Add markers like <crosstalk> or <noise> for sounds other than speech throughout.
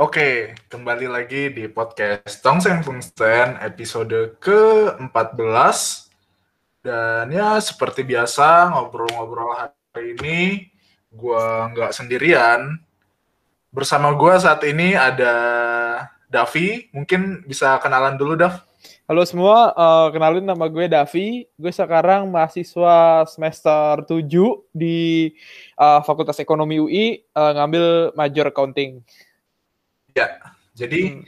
Oke, kembali lagi di podcast Tongseng Fungsten episode ke-14. Dan ya seperti biasa ngobrol-ngobrol hari ini gue nggak sendirian. Bersama gue saat ini ada Davi. Mungkin bisa kenalan dulu, Dav. Halo semua, uh, kenalin nama gue Davi. Gue sekarang mahasiswa semester 7 di uh, Fakultas Ekonomi UI, uh, ngambil major accounting. Ya, jadi hmm.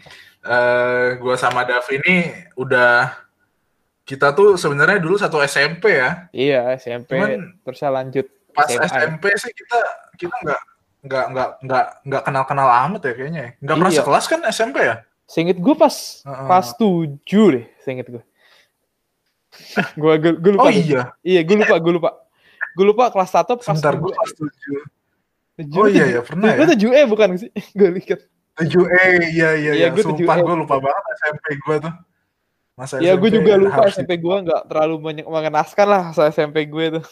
uh, gue sama Davi ini udah kita tuh sebenarnya dulu satu SMP ya. Iya SMP. Cuman terus saya lanjut. Pas SMA. SMP sih kita kita nggak nggak nggak nggak nggak kenal kenal amat ya kayaknya. Ya. Nggak iya. pernah sekelas kan SMP ya? Singit gue pas uh-uh. pas tujuh deh, singit gue. <laughs> gue gue lupa. Oh iya. Iya gue lupa gue lupa. Gue lupa kelas satu pas Sebentar, gue kelas tujuh. Oh iya ya pernah ya. Gue tujuh E bukan sih? <laughs> gue lihat. 7E, iya iya iya. Gue Sumpah gue lupa banget SMP gue tuh. Masa ya gue juga lupa SMP gue nggak terlalu banyak mengenaskan lah saya SMP gue tuh.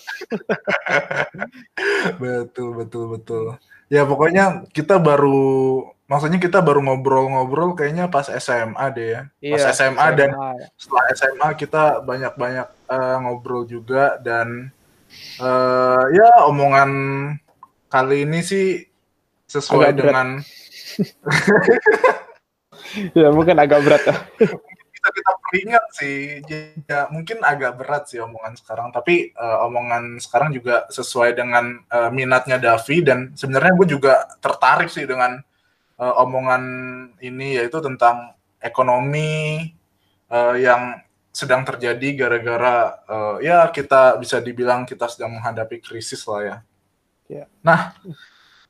<laughs> betul betul betul. Ya pokoknya kita baru maksudnya kita baru ngobrol-ngobrol kayaknya pas SMA deh ya. Iya, pas SMA, SMA dan ya. setelah SMA kita banyak-banyak uh, ngobrol juga dan uh, ya omongan kali ini sih sesuai dengan <laughs> ya mungkin agak berat ya. kita kita peringat sih ya mungkin agak berat sih omongan sekarang tapi uh, omongan sekarang juga sesuai dengan uh, minatnya Davi dan sebenarnya gue juga tertarik sih dengan uh, omongan ini yaitu tentang ekonomi uh, yang sedang terjadi gara-gara uh, ya kita bisa dibilang kita sedang menghadapi krisis lah ya. Yeah. Nah,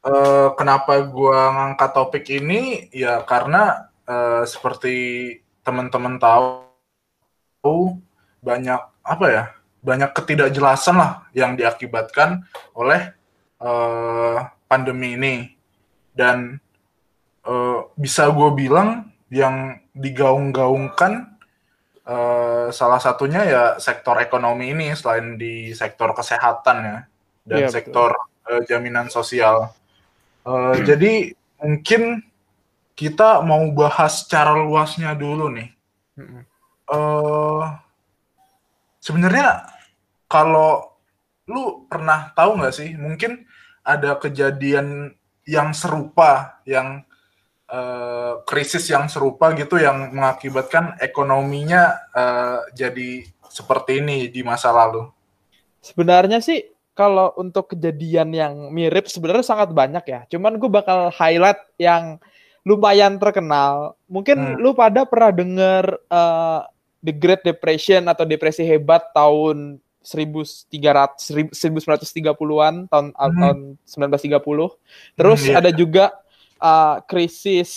uh, kenapa gue ngangkat topik ini? Ya karena uh, seperti teman-teman tahu banyak apa ya banyak ketidakjelasan lah yang diakibatkan oleh uh, pandemi ini. Dan uh, bisa gue bilang yang digaung-gaungkan uh, salah satunya ya sektor ekonomi ini selain di sektor kesehatan ya dan ya, sektor uh, jaminan sosial Uh, jadi mungkin kita mau bahas secara luasnya dulu nih. Uh, Sebenarnya kalau lu pernah tahu nggak sih, mungkin ada kejadian yang serupa, yang uh, krisis yang serupa gitu, yang mengakibatkan ekonominya uh, jadi seperti ini di masa lalu. Sebenarnya sih kalau untuk kejadian yang mirip sebenarnya sangat banyak ya. Cuman gue bakal highlight yang lumayan terkenal. Mungkin hmm. lu pada pernah denger uh, The Great Depression atau depresi hebat tahun 1300 1930-an tahun hmm. tahun 1930. Terus hmm, yeah. ada juga uh, krisis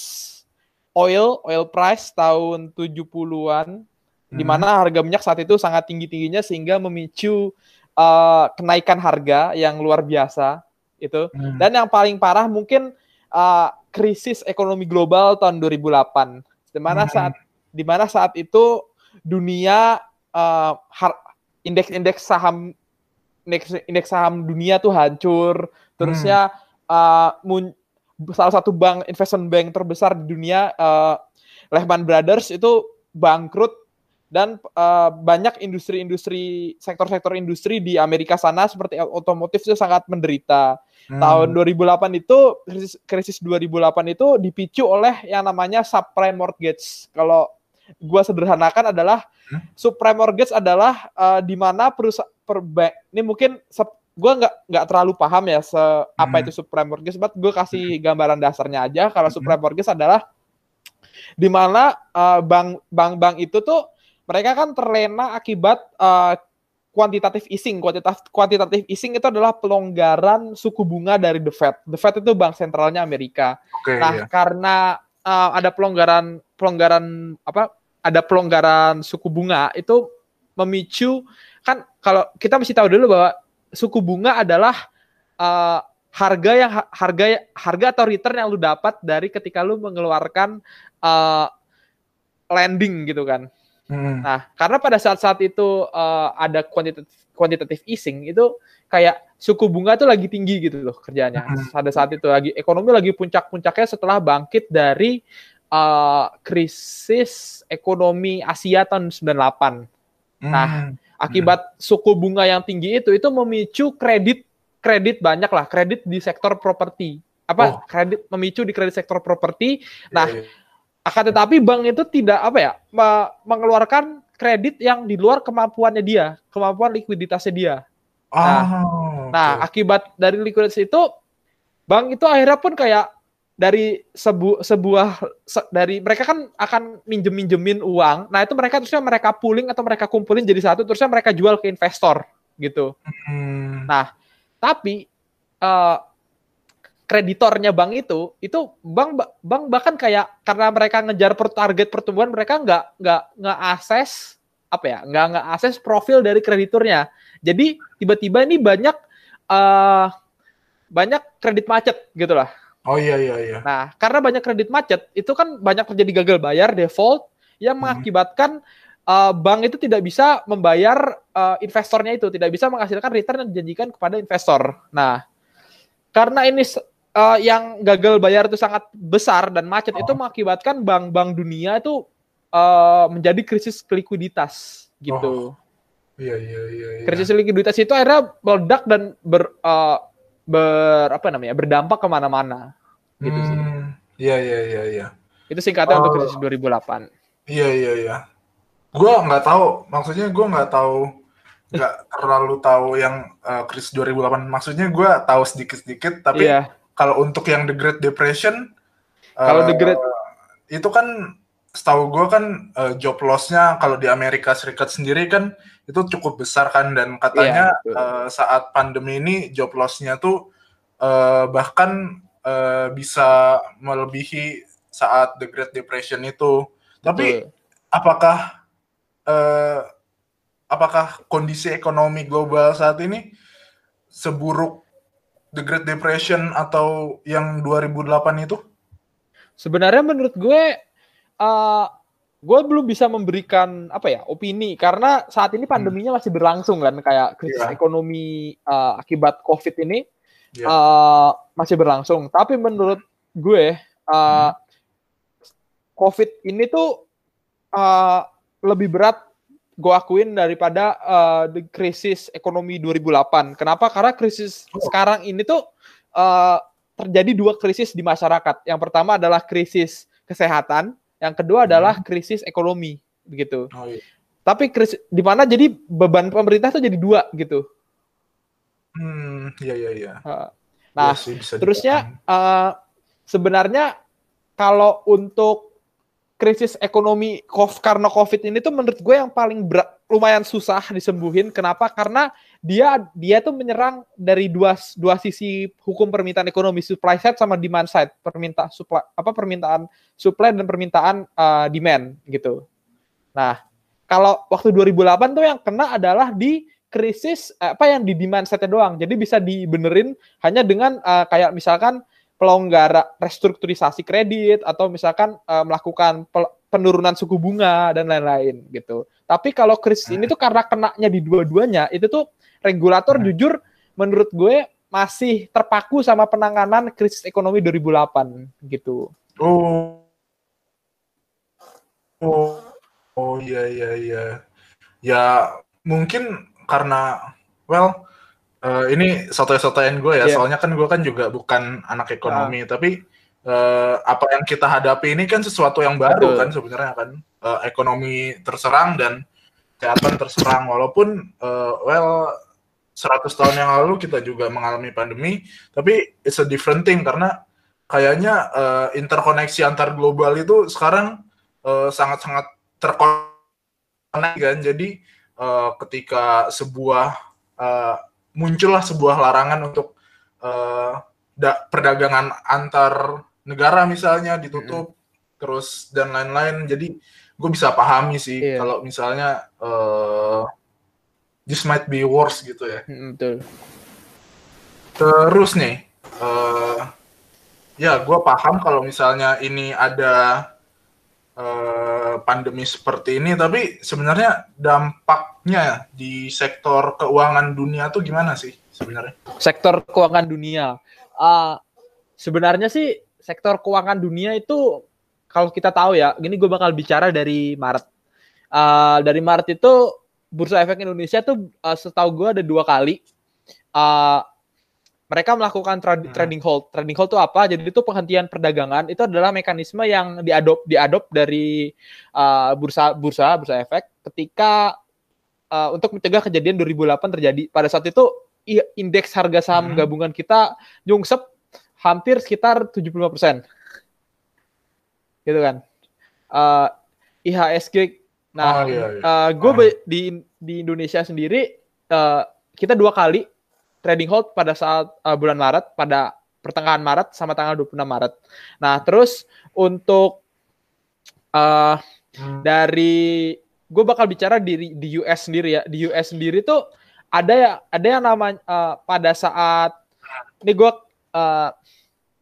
oil oil price tahun 70-an hmm. di mana harga minyak saat itu sangat tinggi-tingginya sehingga memicu uh, kenaikan harga yang luar biasa itu. Hmm. Dan yang paling parah mungkin uh, krisis ekonomi global tahun 2008 di mana hmm. saat di mana saat itu dunia uh, indeks-indeks saham indeks, indeks saham dunia tuh hancur. Terusnya hmm. uh, salah satu bank investment bank terbesar di dunia uh, Lehman Brothers itu bangkrut dan uh, banyak industri-industri sektor-sektor industri di Amerika sana seperti otomotif itu sangat menderita. Hmm. Tahun 2008 itu krisis, krisis 2008 itu dipicu oleh yang namanya subprime mortgage. Kalau gua sederhanakan adalah hmm? subprime mortgage adalah uh, di mana perusahaan per ini mungkin gue nggak nggak terlalu paham ya se apa hmm. itu subprime mortgage, but gue kasih hmm. gambaran dasarnya aja. Kalau hmm. subprime mortgage adalah di mana uh, bank bank-bank itu tuh mereka kan terlena akibat uh, kuantitatif easing. Kuantitatif, easing itu adalah pelonggaran suku bunga dari The Fed. The Fed itu bank sentralnya Amerika. Okay, nah, iya. karena uh, ada pelonggaran pelonggaran apa? Ada pelonggaran suku bunga itu memicu kan kalau kita mesti tahu dulu bahwa suku bunga adalah uh, harga yang harga harga atau return yang lu dapat dari ketika lu mengeluarkan uh, lending gitu kan. Hmm. Nah, karena pada saat-saat itu uh, ada quantitative quantitative easing itu kayak suku bunga tuh lagi tinggi gitu loh kerjanya. Hmm. Pada saat itu lagi ekonomi lagi puncak-puncaknya setelah bangkit dari uh, krisis ekonomi Asia tahun 98. Nah, hmm. Nah, akibat suku bunga yang tinggi itu itu memicu kredit kredit banyak lah, kredit di sektor properti. Apa oh. kredit memicu di kredit sektor properti. Nah, yeah, yeah akan tetapi bank itu tidak apa ya mengeluarkan kredit yang di luar kemampuannya dia, kemampuan likuiditasnya dia. Nah, oh, nah akibat dari likuiditas itu bank itu akhirnya pun kayak dari sebu sebuah se dari mereka kan akan minjem minjemin uang. Nah itu mereka terusnya mereka pooling atau mereka kumpulin jadi satu terusnya mereka jual ke investor gitu. Hmm. Nah tapi uh, kreditornya bank itu itu bank bank bahkan kayak karena mereka ngejar per target pertumbuhan mereka nggak nggak nggak akses apa ya nggak nggak akses profil dari krediturnya. Jadi tiba-tiba ini banyak uh, banyak kredit macet gitu lah. Oh iya iya iya. Nah karena banyak kredit macet itu kan banyak terjadi gagal bayar default yang hmm. mengakibatkan uh, bank itu tidak bisa membayar uh, investornya itu tidak bisa menghasilkan return yang dijanjikan kepada investor. Nah karena ini uh, yang gagal bayar itu sangat besar dan macet oh. itu mengakibatkan bank-bank dunia itu uh, menjadi krisis likuiditas gitu. Oh. Iya, iya, iya, iya. Krisis likuiditas itu akhirnya meledak dan ber, uh, ber apa namanya berdampak ke mana-mana gitu hmm, sih. Iya, iya, iya, iya. Itu singkatnya uh, untuk krisis 2008. Iya, iya, iya. Gua nggak tahu, maksudnya gue nggak tahu nggak terlalu tahu yang uh, krisis 2008. Maksudnya gue tahu sedikit-sedikit, tapi yeah kalau untuk yang The Great Depression kalau uh, The Great itu kan setahu gue kan uh, job loss-nya kalau di Amerika Serikat sendiri kan itu cukup besar kan dan katanya yeah, iya, uh, saat pandemi ini job loss-nya tuh uh, bahkan uh, bisa melebihi saat The Great Depression itu. Tapi betul. apakah uh, apakah kondisi ekonomi global saat ini seburuk The Great Depression atau yang 2008 itu? Sebenarnya menurut gue uh, gue belum bisa memberikan apa ya opini karena saat ini pandeminya hmm. masih berlangsung kan kayak krisis yeah. ekonomi uh, akibat covid ini yeah. Iya. uh, masih berlangsung tapi menurut gue uh, hmm. covid ini tuh uh, lebih berat gue akuin daripada uh, krisis ekonomi 2008. Kenapa? Karena krisis oh. sekarang ini tuh uh, terjadi dua krisis di masyarakat. Yang pertama adalah krisis kesehatan, yang kedua hmm. adalah krisis ekonomi, begitu. Oh, iya. Tapi krisis di mana jadi beban pemerintah tuh jadi dua gitu. Hmm, iya iya iya. Nah, ya sih, terusnya uh, sebenarnya kalau untuk krisis ekonomi karena COVID ini tuh menurut gue yang paling berat, lumayan susah disembuhin. Kenapa? Karena dia dia tuh menyerang dari dua dua sisi hukum permintaan ekonomi supply side sama demand side permintaan supply apa permintaan supply dan permintaan uh, demand gitu. Nah kalau waktu 2008 tuh yang kena adalah di krisis eh, apa yang di demand side doang. Jadi bisa dibenerin hanya dengan uh, kayak misalkan pelonggara restrukturisasi kredit atau misalkan uh, melakukan penurunan suku bunga dan lain-lain gitu. Tapi kalau krisis ini tuh karena kenanya di dua-duanya itu tuh regulator hmm. jujur menurut gue masih terpaku sama penanganan krisis ekonomi 2008 gitu. Oh. Oh. Oh iya iya iya. Ya mungkin karena well uh, ini soto-sotoyan gue ya, yeah. soalnya kan gue kan juga bukan anak ekonomi, uh. tapi uh, apa yang kita hadapi ini kan sesuatu yang baru Betul. kan sebenarnya kan uh, ekonomi terserang dan kesehatan terserang walaupun uh, well 100 tahun yang lalu kita juga mengalami pandemi, tapi it's a different thing karena kayaknya uh, interkoneksi antar global itu sekarang sangat-sangat uh, terkonek kan. Jadi uh, ketika sebuah uh, muncullah sebuah larangan untuk uh, da perdagangan antar negara misalnya ditutup mm. terus dan lain-lain jadi gue bisa pahami sih yeah. kalau misalnya uh, this might be worse gitu ya mm, betul terus nih uh, ya gue paham kalau misalnya ini ada uh, pandemi seperti ini, tapi sebenarnya dampaknya di sektor keuangan dunia tuh gimana sih sebenarnya? Sektor keuangan dunia, uh, sebenarnya sih sektor keuangan dunia itu kalau kita tahu ya, gini gue bakal bicara dari Maret. Uh, dari Maret itu Bursa Efek Indonesia tuh uh, setahu gue ada dua kali uh, mereka melakukan tra hmm. trading hold. Trading hold itu apa? Jadi itu penghentian perdagangan itu adalah mekanisme yang diadop diadop dari uh, bursa bursa bursa efek ketika uh, untuk mencegah kejadian 2008 terjadi. Pada saat itu indeks harga saham hmm. gabungan kita nyungsep hampir sekitar 75% gitu kan. Uh, IHSG. Nah, oh, iya, iya. uh, gue oh. di di Indonesia sendiri uh, kita dua kali trading hold pada saat uh, bulan Maret, pada pertengahan Maret sama tanggal 26 Maret. Nah, terus untuk uh, hmm. dari gue bakal bicara di di US sendiri ya. Di US sendiri tuh ada ya ada yang namanya uh, pada saat ini gue uh,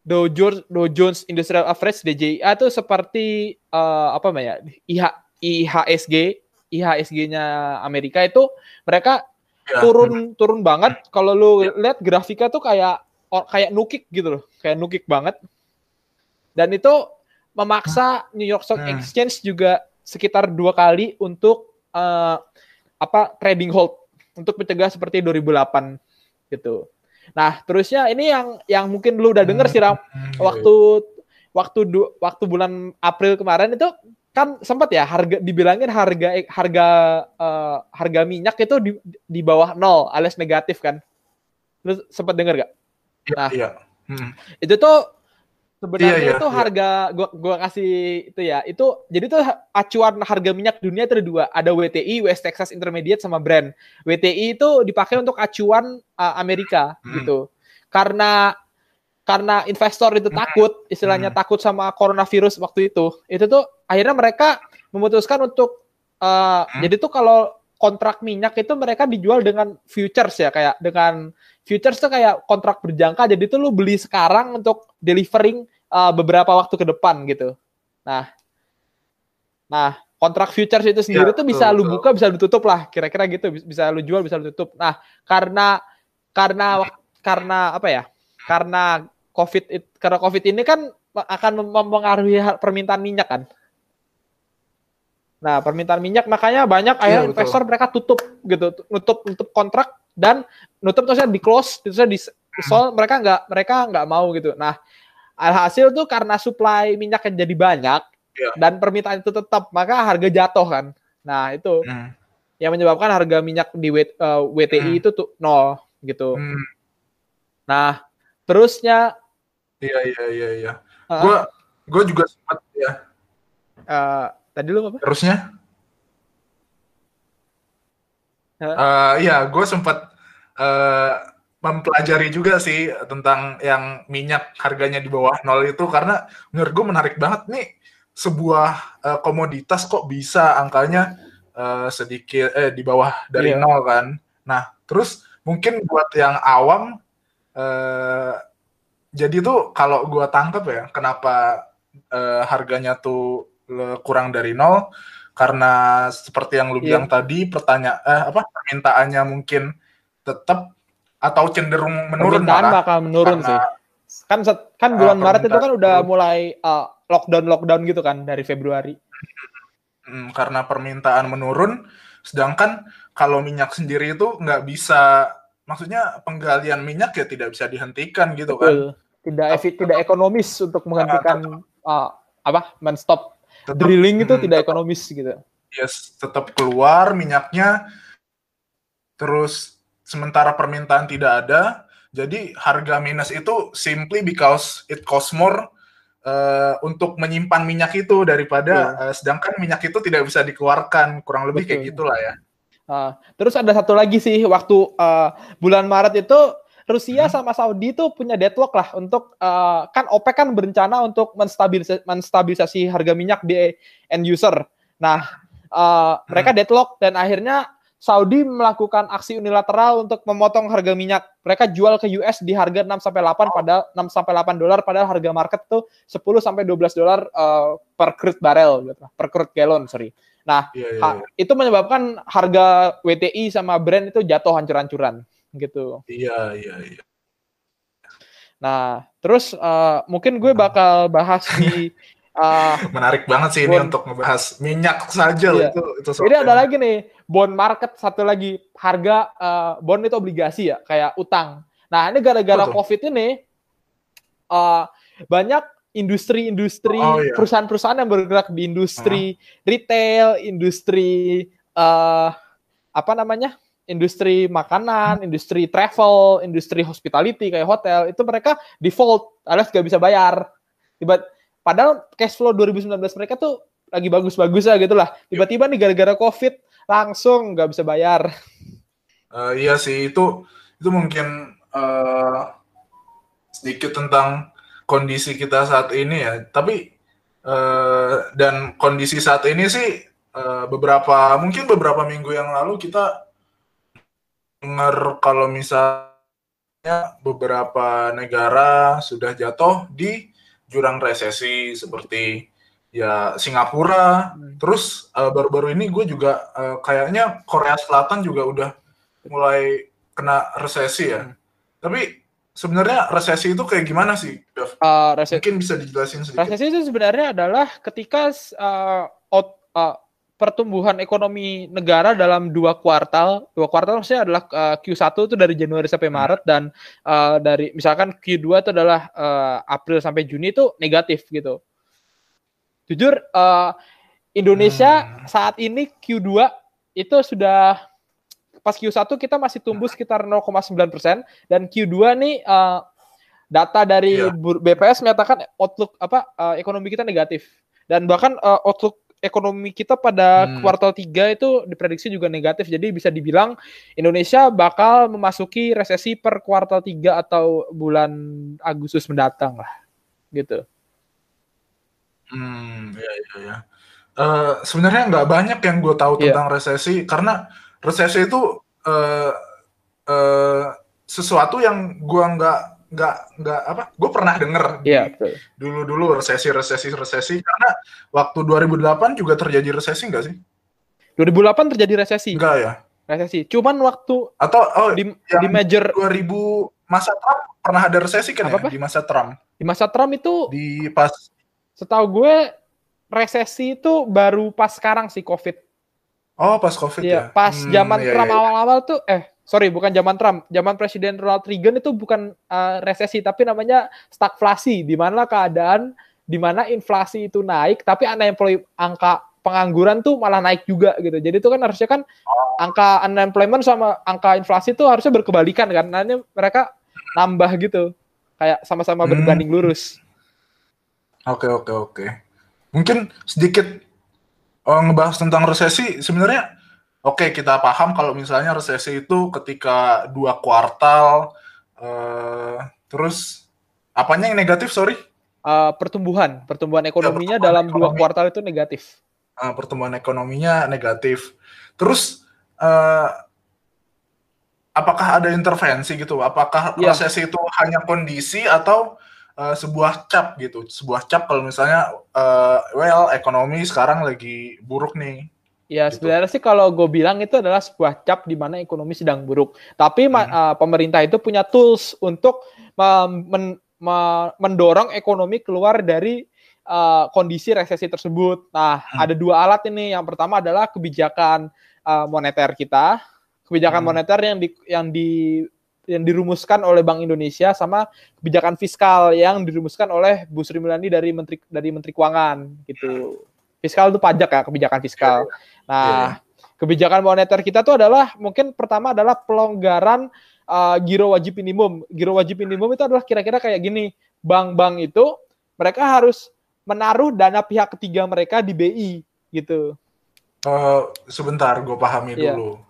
Dow Jones, Dow Jones Industrial Average DJIA itu seperti uh, apa namanya IH, IHSG IHSG-nya Amerika itu mereka ya. turun turun banget kalau lu ya. lihat grafika tuh kayak kayak nukik gitu loh kayak nukik banget dan itu memaksa New York Stock. Exchange juga sekitar dua kali untuk uh, apa trading hold untuk mencegah seperti 2008 gitu. Nah, terusnya ini yang yang mungkin lu udah denger sih Ram. Hmm, iya, waktu iya. waktu du, waktu bulan April kemarin itu kan sempat ya harga dibilangin harga harga uh, harga minyak itu di, di bawah nol alias negatif kan. Lu sempat denger gak? Ya, nah, iya. Hmm. itu tuh sebenarnya iya, iya, itu iya. harga gua gua kasih itu ya. Itu jadi tuh acuan harga minyak dunia itu ada dua, ada WTI West Texas Intermediate sama Brent. WTI itu dipakai untuk acuan uh, Amerika hmm. gitu. Karena karena investor itu takut, istilahnya hmm. takut sama coronavirus waktu itu. Itu tuh akhirnya mereka memutuskan untuk uh, hmm. jadi tuh kalau kontrak minyak itu mereka dijual dengan futures ya kayak dengan futures tuh kayak kontrak berjangka jadi tuh lu beli sekarang untuk delivering uh, beberapa waktu ke depan gitu. Nah, nah kontrak futures itu sendiri ya, tuh bisa betul, lu buka bisa lu tutup lah kira-kira gitu bisa lu jual bisa lu tutup. Nah karena karena karena apa ya? Karena covid karena covid ini kan akan mempengaruhi permintaan minyak kan. Nah, permintaan minyak makanya banyak ya, akhirnya investor mereka tutup gitu, nutup nutup kontrak dan nutup terusnya di close, terusnya di sol mereka nggak mereka nggak mau gitu. Nah, alhasil tuh karena supply minyak yang jadi banyak ya. dan permintaan itu tetap, maka harga jatuh kan. Nah, itu hmm. yang menyebabkan harga minyak di w, uh, WTI hmm. itu tuh nol gitu. Hmm. Nah, terusnya Iya iya iya iya. Uh, gua gua juga sempat ya. Uh, Tadi lu apa? Terusnya? Uh, iya, gue sempat uh, mempelajari juga sih tentang yang minyak harganya di bawah nol itu karena menurut gue menarik banget nih sebuah uh, komoditas kok bisa angkanya uh, sedikit eh di bawah dari yeah. nol kan. Nah, terus mungkin buat yang awam uh, jadi tuh kalau gue tangkap ya kenapa uh, harganya tuh kurang dari nol karena seperti yang lu yeah. bilang tadi pertanyaan eh, apa permintaannya mungkin tetap atau cenderung menurun permintaan malah, bakal menurun karena, sih. Kan kan bulan uh, Maret itu kan udah mulai uh, lockdown lockdown gitu kan dari Februari. Hmm, karena permintaan menurun. Sedangkan kalau minyak sendiri itu nggak bisa maksudnya penggalian minyak ya tidak bisa dihentikan gitu Betul. kan tidak tidak ekonomis untuk menghentikan uh, apa menstop tetap, drilling itu hmm, tidak ekonomis gitu. Yes, tetap keluar minyaknya, terus sementara permintaan tidak ada, jadi harga minus itu simply because it cost more uh, untuk menyimpan minyak itu daripada uh, sedangkan minyak itu tidak bisa dikeluarkan, kurang lebih Betul. kayak gitulah ya. Uh, terus ada satu lagi sih waktu uh, bulan Maret itu Rusia hmm. sama Saudi itu punya deadlock lah untuk uh, kan OPEC kan berencana untuk menstabilisasi, menstabilisasi harga minyak di end user. Nah, uh, hmm. mereka deadlock dan akhirnya Saudi melakukan aksi unilateral untuk memotong harga minyak. Mereka jual ke US di harga 6 sampai 8 pada 6 sampai 8 dolar padahal harga market tuh 10 sampai 12 dolar uh, per crude barrel gitu, per crude gallon, sorry. Nah, yeah, yeah, yeah. itu menyebabkan harga WTI sama Brent itu jatuh hancur-hancuran gitu. Iya, iya, iya. Nah, terus uh, mungkin gue bakal bahas di Uh, <laughs> Menarik banget sih bond, ini untuk ngebahas minyak saja iya. itu. itu Jadi ada lagi nih bond market satu lagi harga uh, bond itu obligasi ya kayak utang. Nah ini gara-gara covid ini uh, banyak industri-industri oh, iya. perusahaan-perusahaan yang bergerak di industri uh. retail, industri uh, apa namanya industri makanan, industri travel, industri hospitality kayak hotel itu mereka default alias gak bisa bayar. Tiba Padahal cash flow 2019 mereka tuh lagi bagus-bagus ya gitu lah. Tiba-tiba nih gara-gara COVID langsung nggak bisa bayar. Uh, iya sih itu itu mungkin uh, sedikit tentang kondisi kita saat ini ya. Tapi uh, dan kondisi saat ini sih uh, beberapa mungkin beberapa minggu yang lalu kita dengar kalau misalnya beberapa negara sudah jatuh di jurang resesi seperti ya Singapura. Hmm. Terus baru baru-baru ini gue juga uh, kayaknya Korea Selatan juga udah mulai kena resesi ya. Hmm. Tapi sebenarnya resesi itu kayak gimana sih, Uh, resesi, Mungkin bisa dijelasin sedikit. Resesi itu sebenarnya adalah ketika uh, out, uh, pertumbuhan ekonomi negara dalam dua kuartal, dua kuartal maksudnya adalah uh, eh, Q1 itu dari Januari sampai hmm. Maret dan uh, dari misalkan Q2 itu adalah uh, April sampai Juni itu negatif gitu. Jujur uh, Indonesia hmm. saat ini Q2 itu sudah pas Q1 kita masih tumbuh sekitar 0,9 persen dan Q2 nih uh, data dari yeah. BPS menyatakan outlook apa uh, ekonomi kita negatif dan bahkan uh, outlook ekonomi kita pada hmm. kuartal 3 itu diprediksi juga negatif. Jadi bisa dibilang Indonesia bakal memasuki resesi per kuartal 3 atau bulan Agustus mendatang lah. Gitu. Hmm, ya ya ya. Uh, sebenarnya nggak banyak yang gue tahu yeah. tentang resesi karena resesi itu uh, uh, sesuatu yang gue nggak nggak nggak apa gue pernah denger yeah, dulu dulu resesi resesi resesi karena waktu 2008 juga terjadi resesi enggak sih? 2008 terjadi resesi. Enggak ya? Resesi. Cuman waktu atau oh, di, di major 2000 masa Trump pernah ada resesi kan apa, ya di masa Trump? Di masa Trump itu di pas setahu gue resesi itu baru pas sekarang sih covid. Oh pas covid iya, ya? pas hmm, zaman iya, Trump iya, iya. awal-awal iya. tuh eh sorry bukan zaman Trump, zaman Presiden Ronald Reagan itu bukan uh, resesi tapi namanya stagflasi, di mana keadaan di mana inflasi itu naik tapi unemployment angka pengangguran tuh malah naik juga gitu. Jadi itu kan harusnya kan angka unemployment sama angka inflasi itu harusnya berkebalikan kan. Nanti mereka nambah gitu. Kayak sama-sama hmm. berbanding lurus. Oke, oke, oke. Mungkin sedikit oh, ngebahas tentang resesi sebenarnya Oke, kita paham kalau misalnya resesi itu ketika dua kuartal, uh, terus apanya yang negatif, sorry? Uh, pertumbuhan, pertumbuhan ya, ekonominya ya, pertumbuhan dalam ekonomi. dua kuartal itu negatif. Uh, pertumbuhan ekonominya negatif. Terus, uh, apakah ada intervensi gitu? Apakah ya. resesi itu hanya kondisi atau uh, sebuah cap gitu? Sebuah cap kalau misalnya, uh, well, ekonomi sekarang lagi buruk nih Ya gitu. sebenarnya sih kalau gue bilang itu adalah sebuah cap di mana ekonomi sedang buruk. Tapi hmm. uh, pemerintah itu punya tools untuk men mendorong ekonomi keluar dari uh, kondisi resesi tersebut. Nah hmm. ada dua alat ini. Yang pertama adalah kebijakan uh, moneter kita, kebijakan hmm. moneter yang di yang di yang dirumuskan oleh Bank Indonesia sama kebijakan fiskal yang dirumuskan oleh Bu Sri Mulyani dari Menteri dari Menteri Keuangan gitu. Fiskal itu pajak ya, kebijakan fiskal. Iya. Nah, yeah. kebijakan moneter kita tuh adalah mungkin pertama adalah pelonggaran uh, giro wajib minimum. Giro wajib minimum itu adalah kira-kira kayak gini, bank-bank itu mereka harus menaruh dana pihak ketiga mereka di BI gitu. Uh, sebentar, gue pahami yeah. dulu.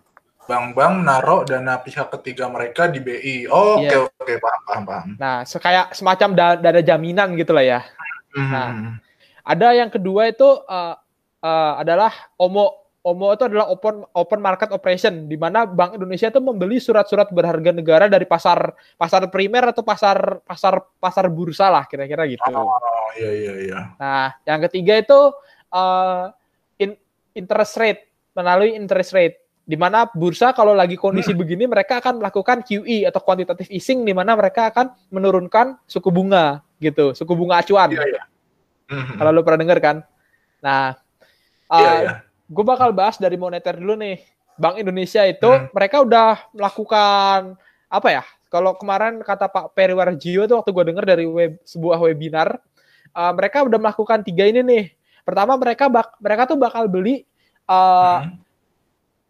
Bank-bank naruh dana pihak ketiga mereka di BI. Oh, oke yeah. oke okay, paham paham paham. Nah, kayak semacam dana jaminan gitu lah ya. Mm -hmm. Nah, ada yang kedua itu uh, uh, adalah OMO OMO itu adalah open open market operation di mana Bank Indonesia itu membeli surat-surat berharga negara dari pasar pasar primer atau pasar pasar pasar bursa lah kira-kira gitu. Oh iya iya iya. Nah, yang ketiga itu uh, in, interest rate melalui interest rate di mana bursa kalau lagi kondisi hmm. begini mereka akan melakukan QE atau quantitative easing di mana mereka akan menurunkan suku bunga gitu, suku bunga acuan. Iya iya. Hmm. Kalau lu pernah dengar kan? Nah, uh, iya, iya gue bakal bahas dari moneter dulu nih. Bank Indonesia itu hmm. mereka udah melakukan apa ya? Kalau kemarin kata Pak Periwarjio itu waktu gue dengar dari web, sebuah webinar, uh, mereka udah melakukan tiga ini nih. Pertama mereka bak, mereka tuh bakal beli uh, hmm.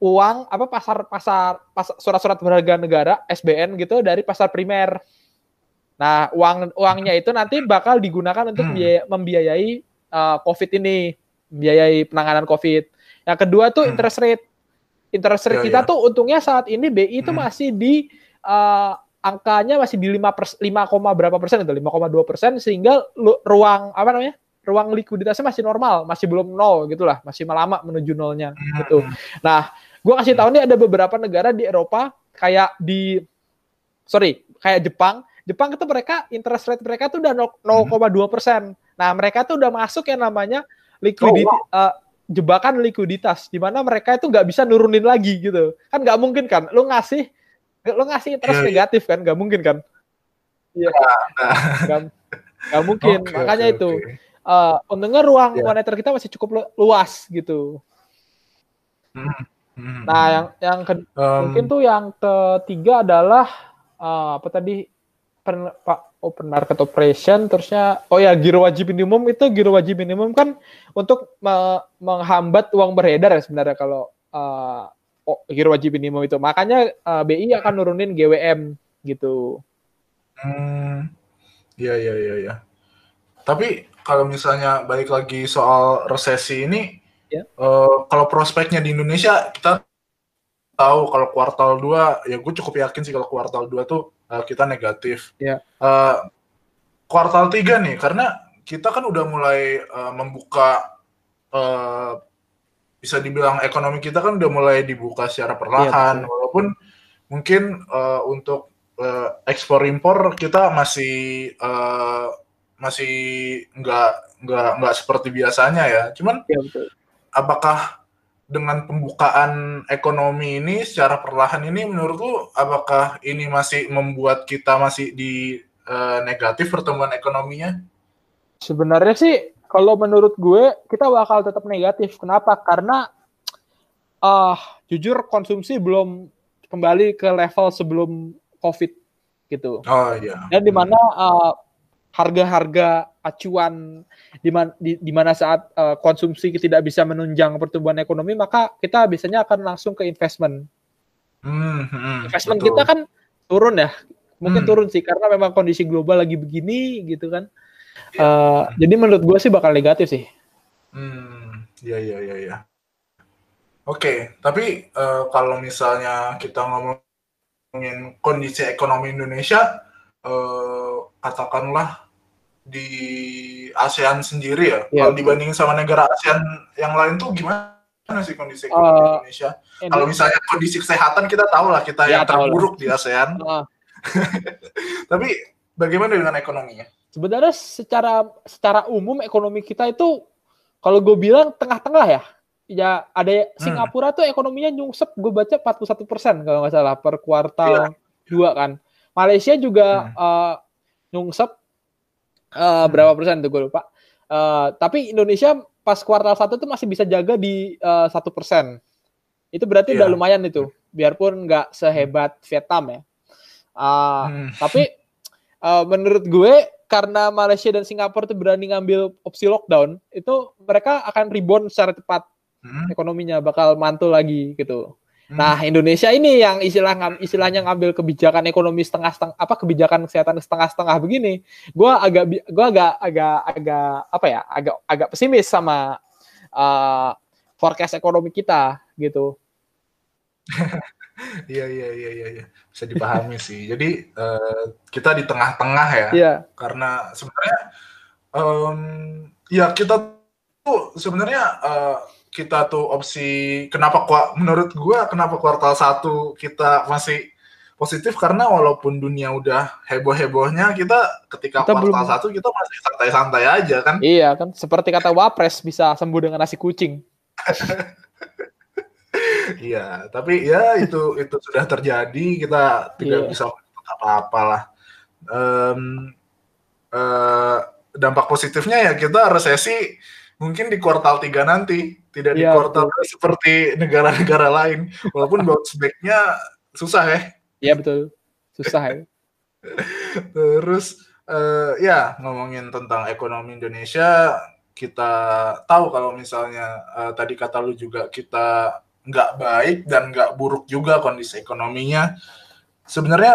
uang apa pasar pasar surat-surat berharga negara SBN gitu dari pasar primer. Nah uang uangnya itu nanti bakal digunakan untuk hmm. biaya, membiayai uh, COVID ini, membiayai penanganan COVID. Yang kedua tuh hmm. interest rate. Interest rate yeah, kita yeah. tuh untungnya saat ini BI itu hmm. masih di uh, angkanya masih di 5 pers 5, berapa persen itu 5,2 persen sehingga lu, ruang apa namanya ruang likuiditasnya masih normal masih belum nol gitulah masih lama menuju nolnya hmm. gitu nah gue kasih tahu nih ada beberapa negara di Eropa kayak di sorry kayak Jepang Jepang itu mereka interest rate mereka tuh udah 0,2 persen nah mereka tuh udah masuk yang namanya liquidity oh, wow. uh, jebakan likuiditas di mana mereka itu nggak bisa nurunin lagi gitu kan nggak mungkin kan lo ngasih lo ngasih interest yeah, iya. negatif kan nggak mungkin kan iya yeah. nggak mungkin okay, makanya okay, itu okay. Uh, pendengar ruang yeah. moneter kita masih cukup luas gitu hmm. Hmm. nah yang yang ke, um, mungkin tuh yang ketiga adalah uh, apa tadi Pak open market operation terusnya oh ya giro wajib minimum itu giro wajib minimum kan untuk me menghambat uang beredar ya sebenarnya kalau uh, oh, giro wajib minimum itu makanya uh, BI akan nurunin GWM gitu. Hmm, iya iya iya ya. Tapi kalau misalnya balik lagi soal resesi ini, ya. uh, kalau prospeknya di Indonesia kita tahu kalau kuartal 2 ya gue cukup yakin sih kalau kuartal 2 tuh uh, kita negatif. Yeah. Ya. Uh, kuartal tiga nih, karena kita kan udah mulai uh, membuka, uh, bisa dibilang ekonomi kita kan udah mulai dibuka secara perlahan, yeah, walaupun mungkin uh, untuk uh, ekspor impor kita masih uh, masih nggak nggak nggak seperti biasanya ya. Cuman yeah, betul. apakah dengan pembukaan ekonomi ini secara perlahan ini menurut lu apakah ini masih membuat kita masih di uh, negatif pertumbuhan ekonominya? Sebenarnya sih kalau menurut gue kita bakal tetap negatif. Kenapa? Karena uh, jujur konsumsi belum kembali ke level sebelum COVID gitu. Oh iya. Dan di mana uh, harga-harga acuan di mana di, di mana saat uh, konsumsi tidak bisa menunjang pertumbuhan ekonomi maka kita biasanya akan langsung ke investment. Hmm, hmm, investment betul. kita kan turun ya, mungkin hmm. turun sih karena memang kondisi global lagi begini gitu kan. Uh, jadi menurut gue sih bakal negatif sih. Hmm, ya ya ya ya. Oke, okay, tapi uh, kalau misalnya kita ngomongin kondisi ekonomi Indonesia, uh, katakanlah di ASEAN sendiri ya. ya Kalau dibandingin sama negara ASEAN yang lain tuh gimana sih kondisi ekonomi uh, Indonesia? Kalau misalnya kondisi kesehatan kita tahu lah kita ya, yang terburuk lah. di ASEAN. Uh. <laughs> <laughs> Tapi bagaimana dengan ekonominya? Sebenarnya secara secara umum ekonomi kita itu kalau gue bilang tengah-tengah ya. Ya ada hmm. Singapura tuh ekonominya nyungsep gue baca 41 persen kalau nggak salah per kuartal ya. dua kan. Malaysia juga hmm. uh, nyungsep uh, berapa persen tuh gue lupa. Uh, tapi Indonesia pas kuartal satu tuh masih bisa jaga di eh, satu uh, persen. Itu berarti yeah. udah lumayan itu, biarpun nggak sehebat Vietnam ya. Uh, hmm. Tapi uh, menurut gue karena Malaysia dan Singapura tuh berani ngambil opsi lockdown, itu mereka akan rebound secara cepat hmm. ekonominya bakal mantul lagi gitu. Nah, Indonesia ini yang istilah istilahnya ngambil kebijakan ekonomi setengah-setengah apa kebijakan kesehatan setengah-setengah begini. Gua agak gua agak agak agak apa ya? agak agak pesimis sama uh, forecast ekonomi kita gitu. <laughs> Iya iya iya iya ya. bisa dipahami sih. Jadi uh, kita di tengah-tengah ya. Iya. Karena sebenarnya um, ya kita tuh sebenarnya uh, kita tuh opsi kenapa kuat menurut gua kenapa kuartal satu kita masih positif karena walaupun dunia udah heboh-hebohnya kita ketika kita kuartal belum... satu kita masih santai-santai aja kan? Iya kan seperti kata Wapres bisa sembuh dengan nasi kucing. <laughs> Iya tapi ya itu itu sudah terjadi kita tidak yeah. bisa apa-apalah. Um, uh, dampak positifnya ya kita resesi mungkin di kuartal 3 nanti tidak ya, di kuartal betul. seperti negara-negara lain. Walaupun <laughs> bounce back-nya susah ya. Iya betul. Susah ya. <laughs> Terus uh, ya ngomongin tentang ekonomi Indonesia kita tahu kalau misalnya uh, tadi kata lu juga kita nggak baik dan nggak buruk juga kondisi ekonominya. Sebenarnya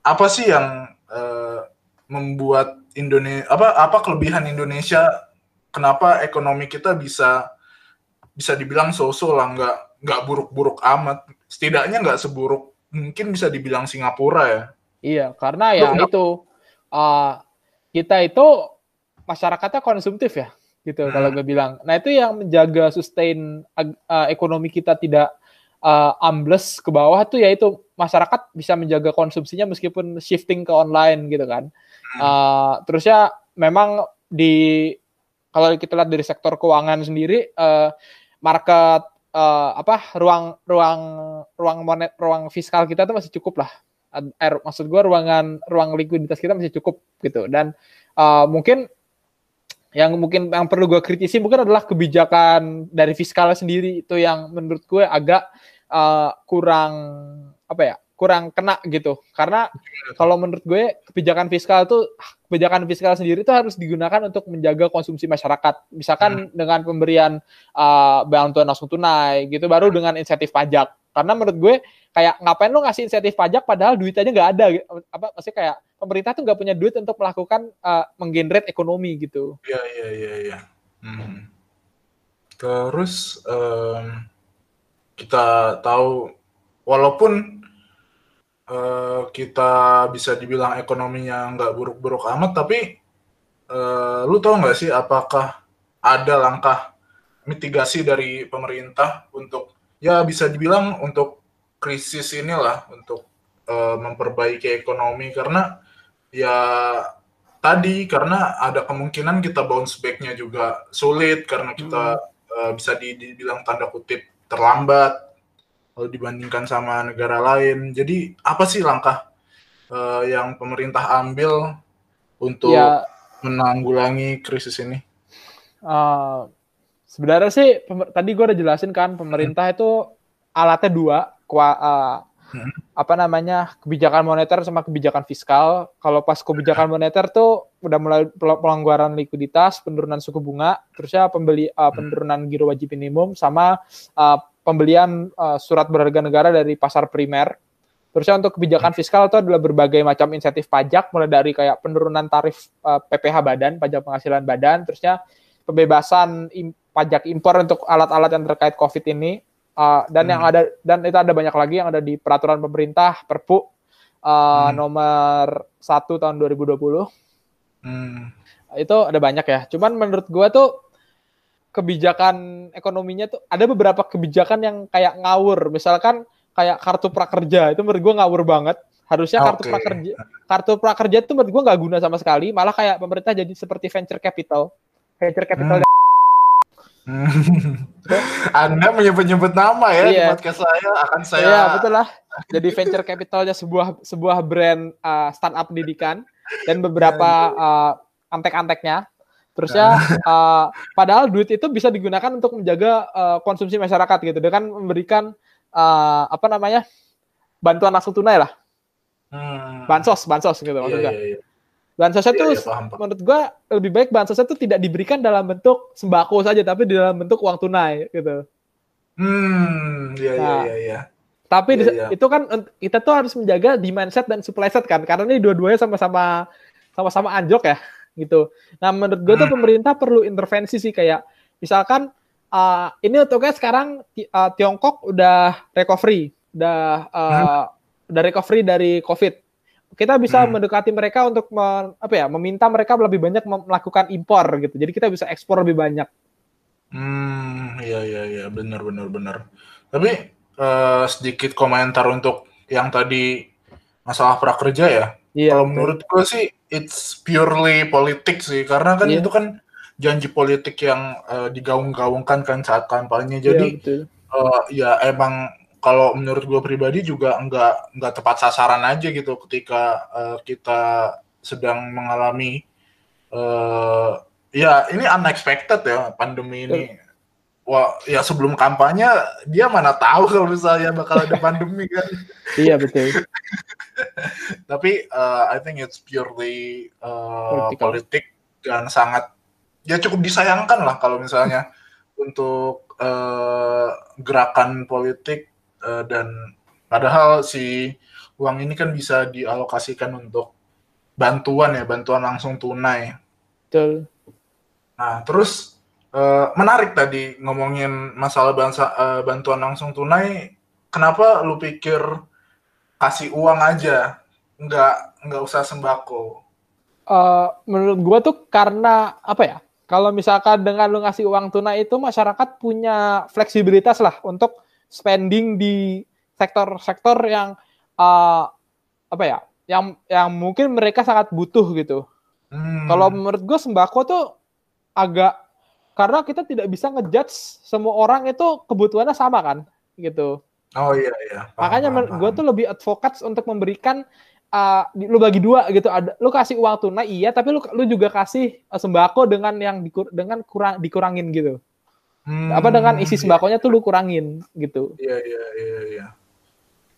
apa sih yang uh, membuat Indonesia apa apa kelebihan Indonesia kenapa ekonomi kita bisa bisa dibilang so-so lah nggak nggak buruk-buruk amat. Setidaknya nggak seburuk mungkin bisa dibilang Singapura ya. Iya karena ya Loh, itu uh, kita itu masyarakatnya konsumtif ya gitu hmm. kalau gue bilang. Nah itu yang menjaga sustain uh, ekonomi kita tidak uh, ambles ke bawah tuh yaitu masyarakat bisa menjaga konsumsinya meskipun shifting ke online gitu kan. Uh, terus ya memang di kalau kita lihat dari sektor keuangan sendiri uh, market uh, apa ruang ruang ruang monet ruang fiskal kita tuh masih cukup lah. Er, maksud gue ruangan ruang likuiditas kita masih cukup gitu dan uh, mungkin yang mungkin yang perlu gue kritisi mungkin adalah kebijakan dari fiskalnya sendiri itu yang menurut gue agak uh, kurang apa ya kurang kena gitu. Karena kalau menurut gue kebijakan fiskal tuh kebijakan fiskal sendiri itu harus digunakan untuk menjaga konsumsi masyarakat. Misalkan hmm. dengan pemberian uh, bantuan langsung tunai gitu baru dengan insentif pajak. Karena menurut gue kayak ngapain lu ngasih insentif pajak padahal duitnya nggak ada gitu. apa maksudnya kayak pemerintah tuh nggak punya duit untuk melakukan uh, menggenerate ekonomi gitu. Iya iya iya iya. Hmm. Terus um, kita tahu walaupun uh, kita bisa dibilang ekonominya nggak buruk-buruk amat, tapi uh, lu tau nggak sih apakah ada langkah mitigasi dari pemerintah untuk ya bisa dibilang untuk krisis inilah untuk uh, memperbaiki ekonomi karena ya tadi karena ada kemungkinan kita bounce back-nya juga sulit karena kita hmm. uh, bisa dibilang tanda kutip terlambat kalau dibandingkan sama negara lain. Jadi apa sih langkah uh, yang pemerintah ambil untuk ya, menanggulangi krisis ini? Uh, sebenarnya sih tadi gue udah jelasin kan pemerintah hmm. itu alatnya dua, kua, uh, hmm. apa namanya kebijakan moneter sama kebijakan fiskal. Kalau pas kebijakan moneter tuh udah mulai pelonggaran likuiditas, penurunan suku bunga, terusnya pembeli uh, penurunan giro wajib minimum sama uh, pembelian uh, surat berharga negara dari pasar primer. Terusnya untuk kebijakan fiskal itu adalah berbagai macam insentif pajak, mulai dari kayak penurunan tarif uh, eh, PPh badan, pajak penghasilan badan, terusnya pembebasan im pajak impor untuk alat-alat yang terkait COVID ini, uh, dan hmm. yang ada dan itu ada banyak lagi yang ada di peraturan pemerintah Perpu uh, hmm. nomor 1 tahun 2020. Hmm. Itu ada banyak ya. Cuman menurut gua tuh kebijakan ekonominya tuh ada beberapa kebijakan yang kayak ngawur. Misalkan kayak kartu prakerja itu menurut gue ngawur banget. Harusnya kartu okay. prakerja kartu prakerja itu menurut gue nggak guna sama sekali. Malah kayak pemerintah jadi seperti venture capital. Venture capital. Hmm. <laughs> Anda menyebut-nyebut nama ya iya. di podcast saya akan saya. Iya betul lah. Jadi venture capitalnya sebuah sebuah brand uh, startup pendidikan dan beberapa uh, antek-anteknya Terusnya uh, padahal duit itu bisa digunakan untuk menjaga uh, konsumsi masyarakat gitu dengan memberikan uh, apa namanya bantuan langsung tunai lah. Hmm. Bansos, bansos gitu yeah, maksudnya. Yeah, yeah. Bansosnya yeah, tuh yeah, paham, paham. menurut gua lebih baik bansosnya tuh tidak diberikan dalam bentuk sembako saja tapi dalam bentuk uang tunai gitu. Hmm, iya iya nah, iya iya. Tapi yeah, yeah. itu kan kita tuh harus menjaga demand set dan supply set kan karena ini dua-duanya sama-sama sama-sama anjlok ya gitu. Nah menurut gue tuh hmm. pemerintah perlu intervensi sih kayak misalkan uh, ini untuknya sekarang uh, Tiongkok udah recovery, udah uh, hmm. udah recovery dari COVID. Kita bisa hmm. mendekati mereka untuk me, apa ya meminta mereka lebih banyak melakukan impor gitu. Jadi kita bisa ekspor lebih banyak. Hmm, iya iya iya, benar benar benar. Tapi uh, sedikit komentar untuk yang tadi masalah prakerja ya. Iya, Kalau menurut gue sih it's purely politik sih, karena kan iya. itu kan janji politik yang uh, digaung-gaungkan kan saat kampanye. Jadi iya, Uh, ya emang kalau menurut gue pribadi juga nggak nggak tepat sasaran aja gitu ketika uh, kita sedang mengalami uh, ya ini unexpected ya pandemi ini. Wah, ya sebelum kampanye dia mana tahu kalau misalnya bakal ada pandemi kan. iya betul. <laughs> Tapi uh, I think it's purely uh, politik dan sangat ya cukup disayangkan lah kalau misalnya untuk uh, gerakan politik uh, dan padahal si uang ini kan bisa dialokasikan untuk bantuan ya bantuan langsung tunai. Betul. Nah terus uh, menarik tadi ngomongin masalah bangsa, uh, bantuan langsung tunai. Kenapa lu pikir kasih uang aja, nggak nggak usah sembako? Uh, menurut gua tuh karena apa ya? kalau misalkan dengan lu ngasih uang tunai itu masyarakat punya fleksibilitas lah untuk spending di sektor-sektor yang uh, apa ya yang yang mungkin mereka sangat butuh gitu. Hmm. Kalau menurut gue sembako tuh agak karena kita tidak bisa ngejudge semua orang itu kebutuhannya sama kan gitu. Oh iya iya. Paham, Makanya gue tuh lebih advokat untuk memberikan uh, lu bagi dua gitu ada lu kasih uang tunai iya tapi lu lu juga kasih uh, sembako dengan yang dikur, dengan kurang dikurangin gitu hmm, apa dengan isi iya. sembakonya tuh lu kurangin gitu iya iya iya iya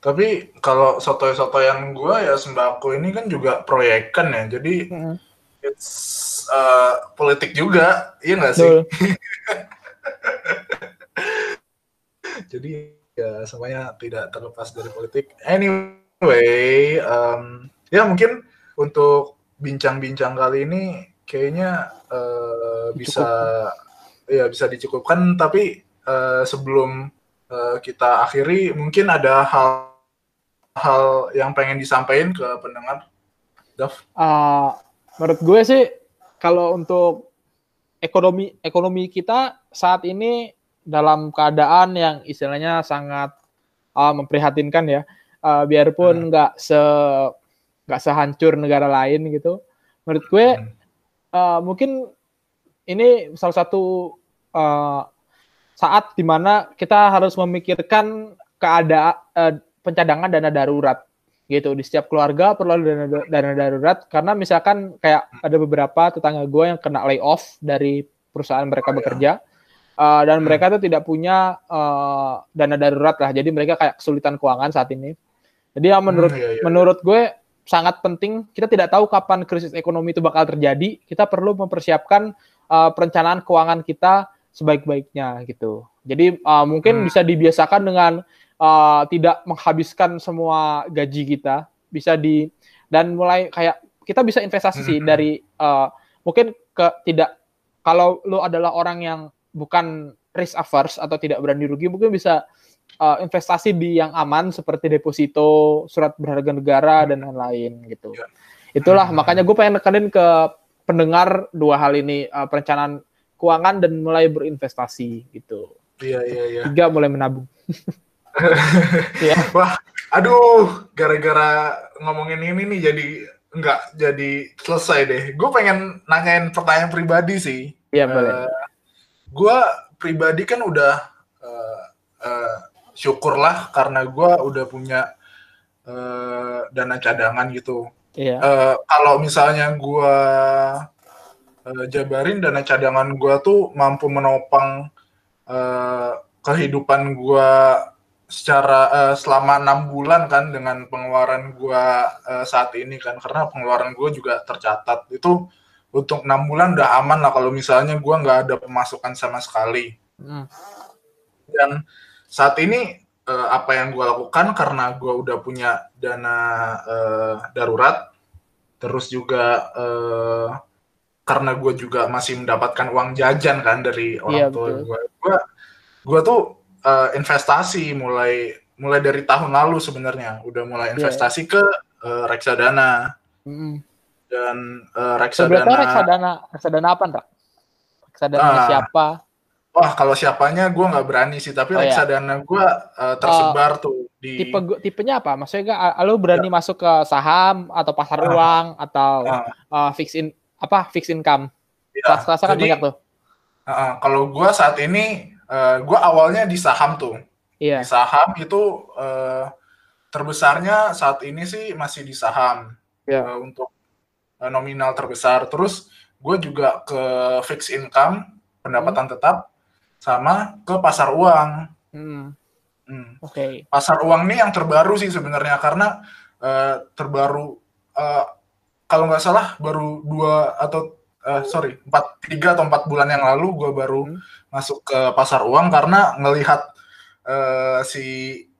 tapi kalau soto-soto yang gua ya sembako ini kan juga proyekan ya jadi hmm. It's uh, politik juga iya nggak sih? <laughs> Jadi ya semuanya tidak terlepas dari politik. Anyway um, ya mungkin untuk bincang-bincang kali ini kayaknya uh, bisa ya bisa dicukupkan. Tapi uh, sebelum uh, kita akhiri, mungkin ada hal-hal yang pengen disampaikan ke pendengar, Dav? Uh, menurut gue sih kalau untuk ekonomi ekonomi kita saat ini dalam keadaan yang istilahnya sangat uh, memprihatinkan ya uh, biarpun hmm. nggak hmm. se nggak sehancur negara lain gitu menurut gue hmm. uh, mungkin ini salah satu uh, saat di mana kita harus memikirkan keadaan uh, pencadangan dana darurat gitu di setiap keluarga perlu dana dana darurat karena misalkan kayak ada beberapa tetangga gue yang kena layoff dari perusahaan mereka oh, bekerja uh, dan hmm. mereka tuh tidak punya uh, dana darurat lah jadi mereka kayak kesulitan keuangan saat ini jadi ya menurut hmm, iya, iya. menurut gue sangat penting kita tidak tahu kapan krisis ekonomi itu bakal terjadi. Kita perlu mempersiapkan uh, perencanaan keuangan kita sebaik-baiknya gitu. Jadi uh, mungkin hmm. bisa dibiasakan dengan uh, tidak menghabiskan semua gaji kita, bisa di dan mulai kayak kita bisa investasi sih hmm. dari uh, mungkin ke tidak kalau lu adalah orang yang bukan risk averse atau tidak berani rugi mungkin bisa uh, investasi di yang aman seperti deposito, surat berharga negara dan lain-lain gitu. Ya. Itulah hmm. makanya gue pengen nekenin ke pendengar dua hal ini uh, perencanaan keuangan dan mulai berinvestasi gitu. Iya iya iya. Tiga mulai menabung. <laughs> ya. <laughs> Wah, aduh, gara-gara ngomongin ini nih jadi enggak jadi selesai deh. Gue pengen nanyain pertanyaan pribadi sih. Iya boleh. Uh, gue pribadi kan udah uh, uh, syukurlah karena gue udah punya uh, dana cadangan gitu. Iya. Uh, kalau misalnya gue uh, jabarin dana cadangan gue tuh mampu menopang uh, kehidupan gue secara uh, selama enam bulan kan dengan pengeluaran gue uh, saat ini kan. Karena pengeluaran gue juga tercatat. Itu untuk enam bulan udah aman lah kalau misalnya gue nggak ada pemasukan sama sekali. Hmm. Dan saat ini uh, apa yang gue lakukan karena gue udah punya dana uh, darurat, terus juga uh, karena gue juga masih mendapatkan uang jajan kan dari orang iya, tua gue, gue gue tuh uh, investasi mulai mulai dari tahun lalu sebenarnya udah mulai iya. investasi yeah. ke uh, reksadana mm. dan uh, reksadana reksadana reksadana apa enggak reksadana uh, siapa Wah, kalau siapanya gue nggak berani sih, tapi Oh, iya. reksadana gue uh, tersebar tuh di Tipe tipenya apa? Maksudnya gak, lu berani masuk ke saham atau pasar Ah. uang atau Ah. uh, fix in apa fix income? ya, Kelas-kelasnya kan banyak tuh. uh, kalau gue saat ini, uh, gue awalnya di saham tuh. Iya. Di saham itu uh, terbesarnya saat ini sih masih di saham Iya. uh, untuk uh, nominal terbesar. Terus gue juga ke fixed income pendapatan Hmm. tetap sama ke pasar uang. Hmm, Hmm. Oke. pasar uang nih yang terbaru sih sebenarnya karena eh, terbaru eh, kalau nggak salah baru dua atau eh, sorry empat tiga atau empat bulan yang lalu gue baru Hmm. masuk ke pasar uang karena ngelihat eh, si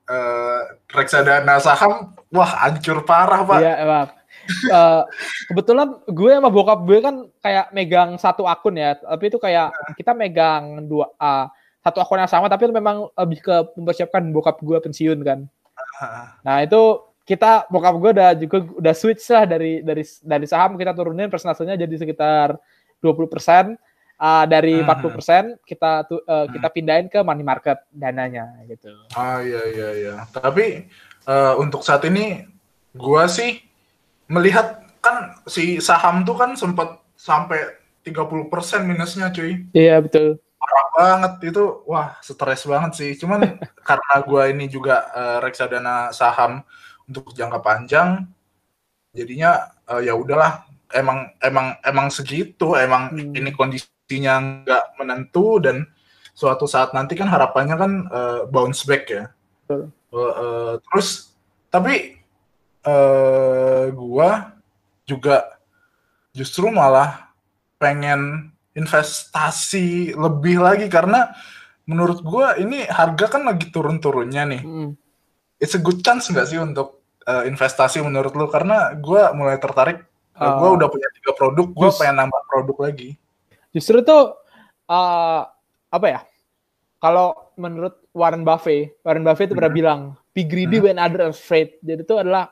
eh, reksadana saham wah hancur parah pak Iya, emang. Eh, kebetulan gue sama bokap gue kan kayak megang satu akun ya, tapi itu kayak kita megang dua ah, satu akun yang sama, tapi itu memang lebih ke mempersiapkan bokap gue pensiun kan. Nah itu kita bokap gue udah juga udah switch lah dari dari dari saham kita turunin persentasenya jadi sekitar 20 persen dari Hmm. 40 persen kita tu- eh, kita pindahin ke money market dananya gitu. ah iya iya iya tapi eh, untuk saat ini gue sih melihat kan si saham tuh kan sempat sampai 30% minusnya cuy Iya betul. parah banget itu wah stres banget sih cuman <laughs> karena gua ini juga eh, reksadana saham untuk jangka panjang jadinya eh, ya udahlah emang emang emang segitu emang Hmm. ini kondisinya nggak menentu dan suatu saat nanti kan harapannya kan eh, bounce back ya. Eh, eh, terus tapi eh gua juga justru malah pengen investasi lebih lagi karena menurut gua ini harga kan lagi turun-turunnya nih. Mm. It's a good chance nggak sih untuk uh, investasi menurut lu? Karena gua mulai tertarik. Uh, Uh, gua udah punya tiga produk, gua just- pengen nambah produk lagi. Justru tuh eh, apa ya? Kalau menurut Warren Buffett, Warren Buffett itu pernah Hmm. bilang, "Be greedy Hmm. when others afraid." Jadi itu adalah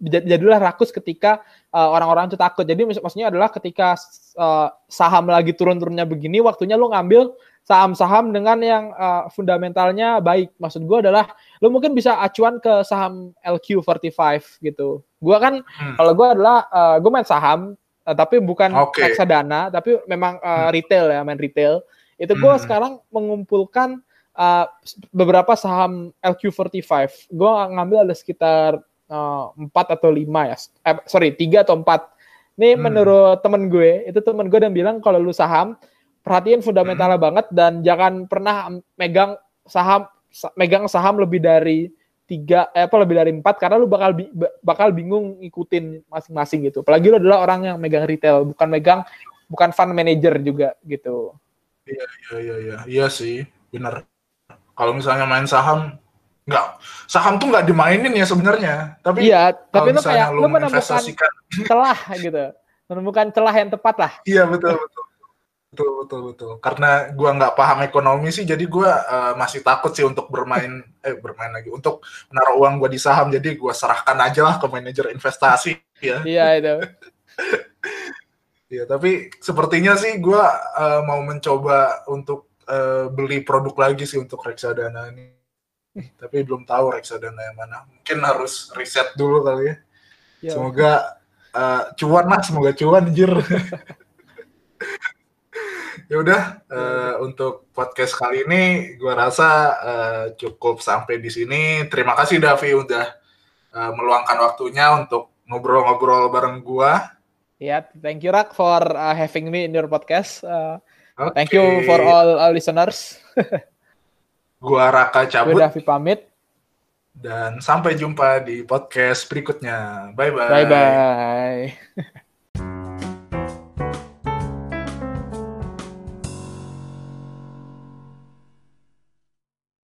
jadilah rakus ketika eh, orang-orang itu takut. Jadi mak- maksudnya adalah ketika eh, saham lagi turun-turunnya begini, waktunya lu ngambil saham-saham dengan yang eh, fundamentalnya baik. Maksud gua adalah lu mungkin bisa acuan ke saham LQ45 gitu. Gua kan Hmm. kalau gua adalah eh, gua main saham eh, tapi bukan Oke. reksadana, tapi memang Hmm. retail ya, main retail. Itu gue Hmm. sekarang mengumpulkan eh, beberapa saham LQ45. Gue ngambil ada sekitar eh, empat atau lima ya, eh, sorry tiga atau empat. Ini Hmm. menurut temen gue, itu temen gue yang bilang kalau lu saham perhatiin fundamentalnya Hmm. banget dan jangan pernah megang saham sa- megang saham lebih dari tiga eh, apa lebih dari empat karena lu bakal bi- bakal bingung ngikutin masing-masing gitu. Apalagi lu adalah orang yang megang retail, bukan megang bukan fund manager juga gitu. Iya iya iya iya sih, bener. Kalau misalnya main saham, nggak saham tuh nggak dimainin ya sebenarnya. Tapi Iya, tapi lu misalnya kayak lu menemukan <laughs> celah gitu. Menemukan celah yang tepat lah. iya betul betul betul betul betul. Karena gua nggak paham ekonomi sih, jadi gua eh, masih takut sih untuk bermain <laughs> eh bermain lagi untuk menaruh uang gua di saham. Jadi gua serahkan aja lah ke manajer investasi ya. Iya itu. <laughs> Iya, tapi sepertinya sih gua eh, mau mencoba untuk eh, beli produk lagi sih untuk reksadana ini. Tapi belum tahu reksadana yang mana. Mungkin harus riset dulu kali ya. Ya. Semoga eh, cuan lah, semoga cuan anjir. <laughs> ya udah eh, untuk podcast kali ini gua rasa eh, cukup sampai di sini. Terima kasih Davi udah eh, meluangkan waktunya untuk ngobrol-ngobrol bareng gua. Ya, thank you Rak for uh, having me in your podcast. Uh, Oke. Thank you for all our listeners. <laughs> Gua Raka Gue cabut Davi pamit. dan sampai jumpa di podcast berikutnya. Bye bye. Bye bye. <laughs>